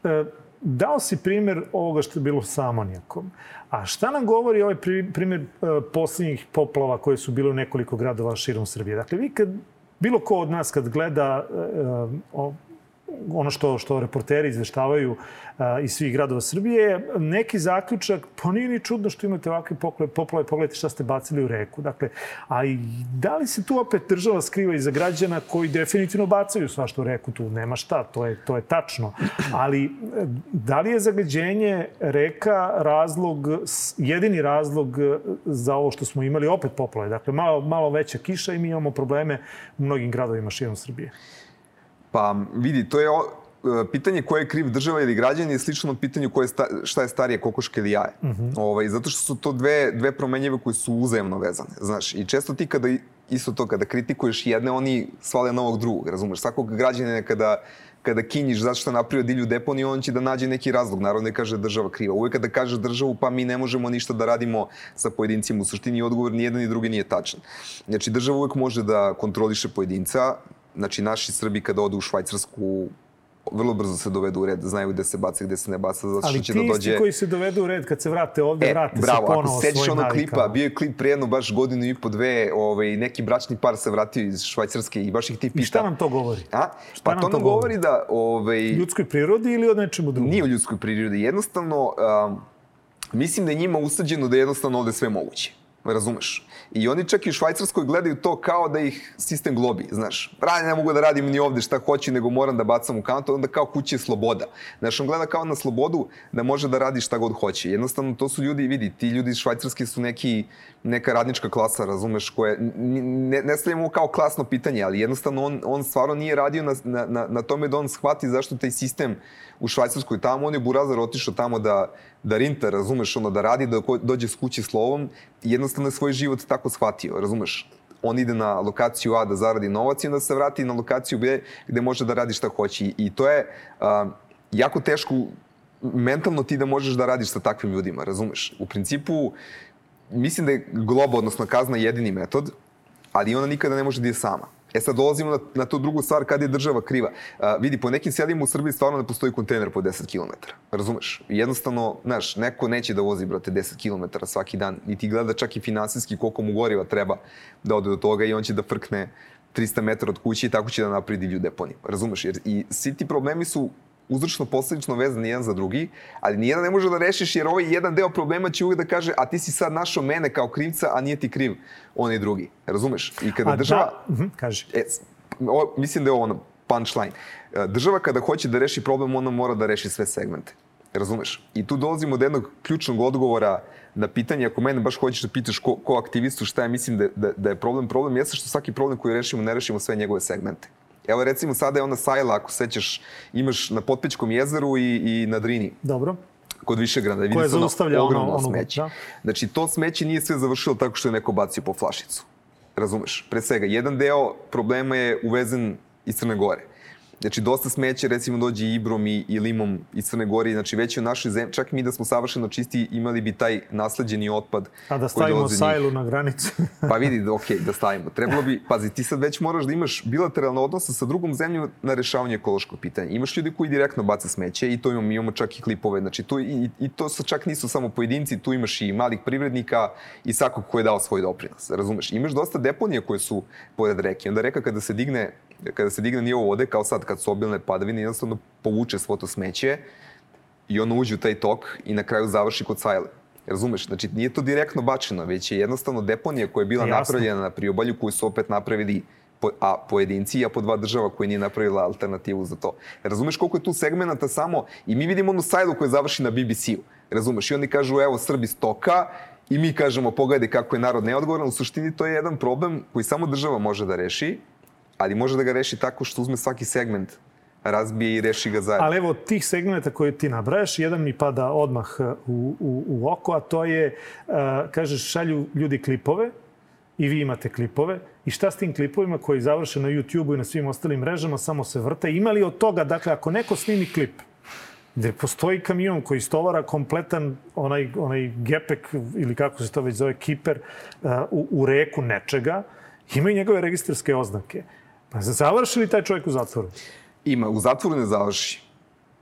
E, dao si primer ovoga što je bilo sa amonijakom. A šta nam govori ovaj primer e, poslednjih poplava koje su bile u nekoliko gradova širom Srbije? Dakle, vi kad bilo ko od nas kad gleda e, ono što, što reporteri izveštavaju a, iz svih gradova Srbije, neki zaključak, pa nije ni čudno što imate ovakve poplave, poplave, pogledajte šta ste bacili u reku. Dakle, a i da li se tu opet država skriva iza građana koji definitivno bacaju svašta u reku, tu nema šta, to je, to je tačno. Ali da li je zagađenje reka razlog, jedini razlog za ovo što smo imali opet poplave? Dakle, malo, malo veća kiša i mi imamo probleme u mnogim gradovima širom Srbije. Pa vidi, to je o, e, pitanje ko je kriv država ili građani je slično pitanju ko je sta, šta je starije, kokoška ili jaje. Uh mhm. -huh. ovaj, zato što su to dve, dve promenjive koje su uzajemno vezane. Znaš, i često ti kada isto to, kada kritikuješ jedne, oni svale novog drugog, razumeš? Svakog građanina kada kada kinjiš zato što napravio divlju deponiju, on će da nađe neki razlog. Naravno ne kaže država kriva. Uvek kada kaže državu, pa mi ne možemo ništa da radimo sa pojedincima. U suštini odgovor ni jedan ni drugi nije tačan. Znači, država uvek može da kontroliše pojedinca, znači naši Srbi kada odu u Švajcarsku vrlo brzo se dovedu u red, znaju gde se baca, gde se ne baca, zato što će da dođe... Ali ti koji se dovedu u red kad se vrate ovde, e, vrate bravo, se ponovo svojim navikama. Bravo, ako klipa, bio je klip pre jedno baš godinu i po dve, ovaj, neki bračni par se vratio iz Švajcarske i baš ih ti pita. I šta nam to govori? A? Šta pa nam to nam govori da... Ovaj, ljudskoj prirodi ili o nečemu drugom? Nije o ljudskoj prirodi, jednostavno... Um, mislim da je njima usađeno da je jednostavno ovde sve moguće. Razumeš? I oni čak i u Švajcarskoj gledaju to kao da ih sistem globi, znaš. Radi, ne mogu da radim ni ovde šta hoću, nego moram da bacam u kantu, onda kao kuće je sloboda. Znaš, on gleda kao na slobodu da može da radi šta god hoće. Jednostavno, to su ljudi, vidi, ti ljudi iz Švajcarske su neki, neka radnička klasa, razumeš, koje, ne, ne stavljamo kao klasno pitanje, ali jednostavno on, on stvarno nije radio na, na, na tome da on shvati zašto taj sistem u Švajcarskoj tamo, on je Burazar otišao tamo da, da rinta, razumeš, ono, da radi, da dođe s kući slovom, jednostavno je svoj život tako shvatio, razumeš? On ide na lokaciju A da zaradi novac i onda se vrati na lokaciju B gde može da radi šta hoće. I, to je a, jako teško mentalno ti da možeš da radiš sa takvim ljudima, razumeš? U principu, mislim da je globa, odnosno kazna, jedini metod, ali ona nikada ne može da je sama. E sad dolazimo na, na tu drugu stvar kada je država kriva. A, vidi, po nekim selima u Srbiji stvarno ne postoji kontejner po 10 km. Razumeš? Jednostavno, znaš, neko neće da vozi, brate, 10 km svaki dan. I ti gleda čak i finansijski koliko mu goriva treba da ode do toga i on će da frkne 300 metara od kuće i tako će da napravi divlju deponiju. Razumeš? Jer i svi ti problemi su uzročno posledično vezani jedan za drugi, ali nijedan ne može da rešiš jer ovaj jedan deo problema će uvijek da kaže a ti si sad našao mene kao krivca, a nije ti kriv onaj drugi. Razumeš? I kada a država... Da, uh -huh, kaže. E, o, mislim da je ovo ono punchline. E, država kada hoće da reši problem, ona mora da reši sve segmente. Razumeš? I tu dolazimo do jednog ključnog odgovora na pitanje, ako mene baš hoćeš da pitaš ko, ko aktivistu šta je, mislim da, da, da je problem. Problem jeste što svaki problem koji rešimo, ne rešimo sve njegove segmente. Evo recimo sada je ona sajla, ako sećaš, imaš na Potpićkom jezeru i, i na Drini. Dobro kod Višegrada. Vidi Koje zaustavlja ono, ono smeće. Da. Znači, to smeće nije sve završilo tako što je neko bacio po flašicu. Razumeš? Pre svega, jedan deo problema je uvezen iz Crne Gore. Znači, dosta smeća, recimo, dođe Ibrom i, i Limom iz Crne Gore. Znači, već u našoj zemlji, čak mi da smo savršeno čisti, imali bi taj nasleđeni otpad. A da stavimo sajlu na granicu. pa vidi, ok, da stavimo. Trebalo bi, pazi, ti sad već moraš da imaš bilateralne odnose sa drugom zemljom na rešavanje ekološkog pitanja. Imaš ljudi koji direktno baca smeće i to imamo, imamo čak i klipove. Znači, tu, i, i to sa čak nisu samo pojedinci, tu imaš i malih privrednika i svakog ko je dao svoj doprinos. Razumeš? Imaš dosta deponija koje su pored reke. Onda reka kada se digne kada se digne nivo vode, kao sad kad su obilne padavine, jednostavno povuče svo to smeće i ono uđe u taj tok i na kraju završi kod sajle. Razumeš? Znači, nije to direktno bačeno, već je jednostavno deponija koja je bila Jasno. napravljena na priobalju, koju su opet napravili po, a pojedinci, a po dva država koja nije napravila alternativu za to. Razumeš koliko je tu segmenta samo, i mi vidimo onu sajlu koja završi na BBC-u. Razumeš? I oni kažu, evo, Srbi stoka, i mi kažemo, pogledaj kako je narod neodgovoran. U suštini to je jedan problem koji samo država može da reši, ali može da ga reši tako što uzme svaki segment razbije i reši ga zajedno. Ali evo, tih segmenta koje ti nabrajaš, jedan mi pada odmah uh, u, u, u oko, a to je, uh, kažeš, šalju ljudi klipove i vi imate klipove. I šta s tim klipovima koji završe na YouTube-u i na svim ostalim mrežama, samo se vrte? Ima li od toga, dakle, ako neko snimi klip, gde postoji kamion koji stovara kompletan onaj, onaj gepek ili kako se to već zove, kiper uh, u, u reku nečega, imaju njegove registarske oznake. Pa završi li taj čovjek u zatvoru? Ima, u zatvoru ne završi.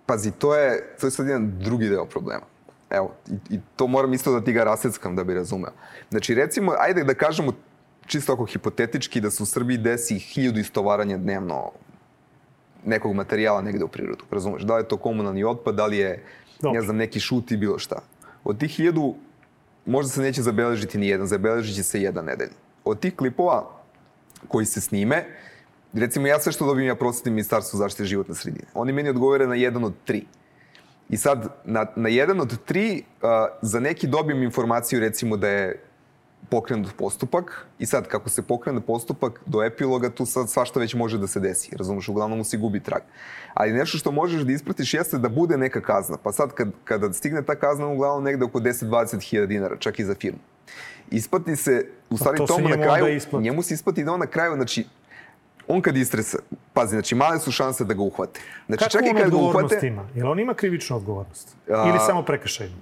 Pazi, to je, to je sad jedan drugi deo problema. Evo, i, i to moram isto da ti ga raseckam da bi razumeo. Znači, recimo, ajde da kažemo čisto oko hipotetički da se u Srbiji desi hiljadu istovaranja dnevno nekog materijala negde u prirodu. Razumeš? Da li je to komunalni otpad, da li je, Dobre. ne znam, neki šut i bilo šta. Od tih hiljadu možda se neće zabeležiti ni jedan, zabeležit će se jedan nedelj. Od tih klipova koji se snime, recimo ja sve što dobijem ja prosjetim Ministarstvo zaštite životne sredine. Oni meni odgovore na jedan od tri. I sad, na, na jedan od tri, uh, za neki dobijem informaciju recimo da je pokrenut postupak i sad kako se pokrene postupak do epiloga tu sad svašta već može da se desi, razumeš, uglavnom mu se gubi trag. Ali nešto što možeš da ispratiš jeste da bude neka kazna. Pa sad kad, kada stigne ta kazna uglavnom negde oko 10-20 hiljada dinara, čak i za firmu. Isplati se, u stvari to tomu na kraju, njemu se isplati da on na kraju, znači on kad istresa, pazi, znači male su šanse da ga uhvate. Znači, Kako čak on i kad odgovornost uhvate, ima? Jel on ima krivičnu odgovornost? A, Ili samo prekršajnu?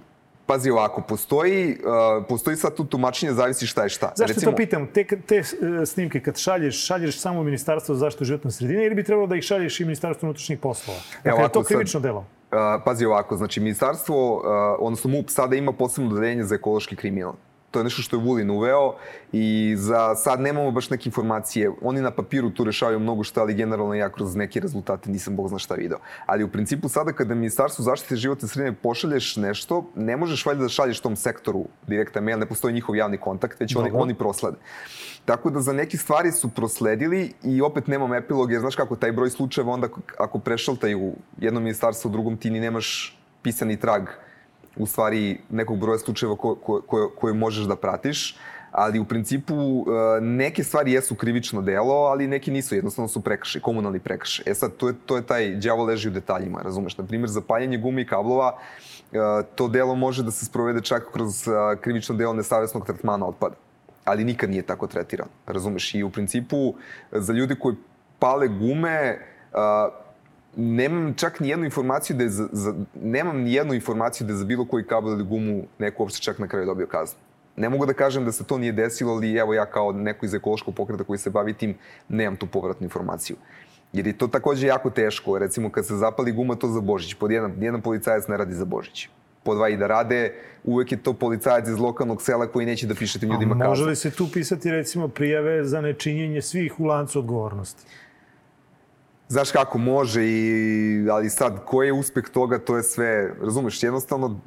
pazi ovako, postoji, uh, postoji sad tu tumačenje, zavisi šta je šta. Zašto Recimo, to pitam? Te, te e, snimke kad šalješ, šalješ samo u Ministarstvo za zaštitu životne sredine ili bi trebalo da ih šalješ i Ministarstvo unutrašnjih poslova? Dakle, je to krivično sad, delo? Uh, pazi ovako, znači ministarstvo, uh, odnosno MUP sada ima posebno dodeljenje za ekološki kriminal to je nešto što je Vulin uveo i za sad nemamo baš neke informacije. Oni na papiru tu rešavaju mnogo šta, ali generalno ja kroz neke rezultate nisam bog zna šta video. Ali u principu sada kada Ministarstvo zaštite životne sredine pošalješ nešto, ne možeš valjda da šalješ tom sektoru direktan mail, ne postoji njihov javni kontakt, već oni, oni proslede. Tako da za neke stvari su prosledili i opet nemam epilog, jer znaš kako, taj broj slučajeva onda ako prešaltaju jedno ministarstvo u drugom, ti ni nemaš pisani trag u stvari nekog broja slučajeva ko, ko, ko, koje možeš da pratiš, ali u principu e, neke stvari jesu krivično delo, ali neki nisu, jednostavno su prekršaj, komunalni prekršaj. E sad, to je, to je taj đavo leži u detaljima, razumeš? Na primjer, zapaljenje gume i kablova, e, to delo može da se sprovede čak kroz e, krivično delo nesavesnog tretmana otpada ali nikad nije tako tretirano, razumeš? I u principu, za ljude koji pale gume, nemam čak ni jednu informaciju da je za, za, nemam ni jednu informaciju da je za bilo koji kabel ili gumu neko uopšte čak na kraju dobio kaznu. Ne mogu da kažem da se to nije desilo, ali evo ja kao neko iz ekološkog pokreta koji se bavi tim, nemam tu povratnu informaciju. Jer je to takođe jako teško. Recimo, kad se zapali guma, to za Božić. Pod jedan, jedan policajac ne radi za Božić. Po dva i da rade, uvek je to policajac iz lokalnog sela koji neće da piše tim ljudima kaznu. Može li se tu pisati, recimo, prijave za nečinjenje svih u lancu odgovornosti? Znaš kako može i ali sad koji je uspeh toga to je sve razumeš jednostavno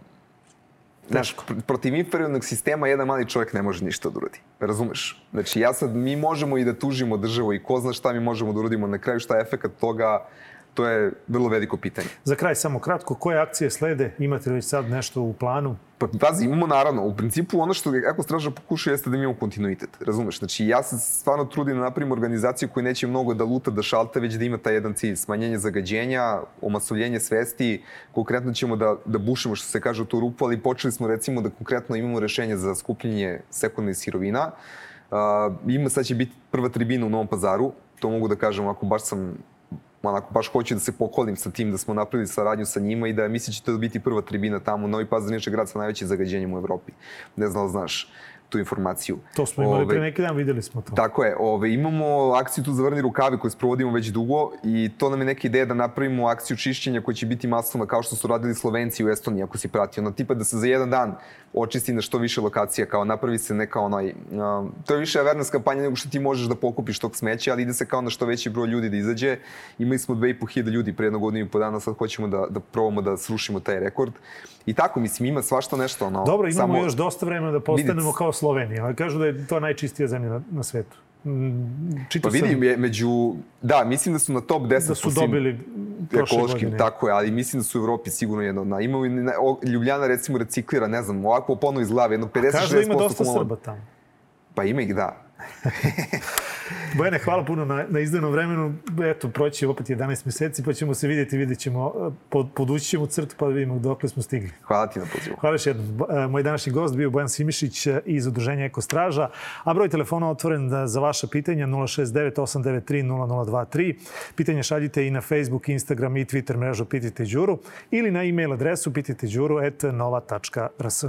Znaš, protiv inferiornog sistema jedan mali čovjek ne može ništa da uradi. Razumeš? Znači, ja sad, mi možemo i da tužimo državu i ko zna šta mi možemo da uradimo. Na kraju šta je efekt toga, to je vrlo veliko pitanje. Za kraj, samo kratko, koje akcije slede? Imate li sad nešto u planu? Pa, pazi, imamo naravno. U principu ono što Eko straža pokuša jeste da imamo kontinuitet. Razumeš? Znači, ja se stvarno trudim da napravim organizaciju koja neće mnogo da luta, da šalta, već da ima taj jedan cilj. Smanjenje zagađenja, omasovljenje svesti. Konkretno ćemo da, da bušimo, što se kaže, u tu rupu, ali počeli smo recimo da konkretno imamo rešenje za skupljenje sekundarnih sirovina. Uh, ima, sad će biti prva tribina u Novom pazaru, to mogu da kažem, ako baš sam onako baš hoću da se pohvalim sa tim da smo napravili saradnju sa njima i da mislim da će to biti prva tribina tamo. Novi Pazar je grad sa najvećim zagađenjem u Evropi. Ne znam znaš tu informaciju. To smo imali ove, pre neki dan, videli smo to. Tako je. Ove, imamo akciju tu za vrni rukavi koju sprovodimo već dugo i to nam je neka ideja da napravimo akciju čišćenja koja će biti masovna kao što su radili Slovenci u Estoniji, ako si pratio. Ono, tipa da se za jedan dan očisti na što više lokacija, kao napravi se neka onaj... Uh, to je više awareness kampanja nego što ti možeš da pokupiš tog smeća, ali ide se kao na što veći broj ljudi da izađe. Imali smo 2500 ljudi pre jednog godinu i po dana, sad hoćemo da, da probamo da srušimo taj rekord. I tako, mislim, ima svašta nešto. Ono, Dobro, imamo samo... još dosta vremena da postanemo vidite. kao Slovenija. Kažu da je to najčistija zemlja na, na svetu. Mm, čito pa vidim, sam... je, među, da, mislim da su na top 10 da su dobili ekološkim, godine. tako je, ali mislim da su u Evropi sigurno jedno na imaju Ljubljana recimo reciklira, ne znam, ovako ponovo iz glave, jedno 50 Kažu da ima dosta Srba tamo. Pa ima ih, da. Bojane, hvala puno na, na izdanom vremenu. Eto, proći opet 11 meseci, pa ćemo se vidjeti, vidjet ćemo, eh, pod, podući ćemo crtu pa da vidimo dokle smo stigli. Hvala ti na pozivu. Hvala još jednom. Eh, moj današnji gost bio Bojan Simišić eh, iz Udruženja Eko Straža, a broj telefona otvoren za vaša pitanja 069 893 0023. Pitanje šaljite i na Facebook, Instagram i Twitter mrežu Pitajte Đuru ili na e-mail adresu pitajteđuru.nova.rs.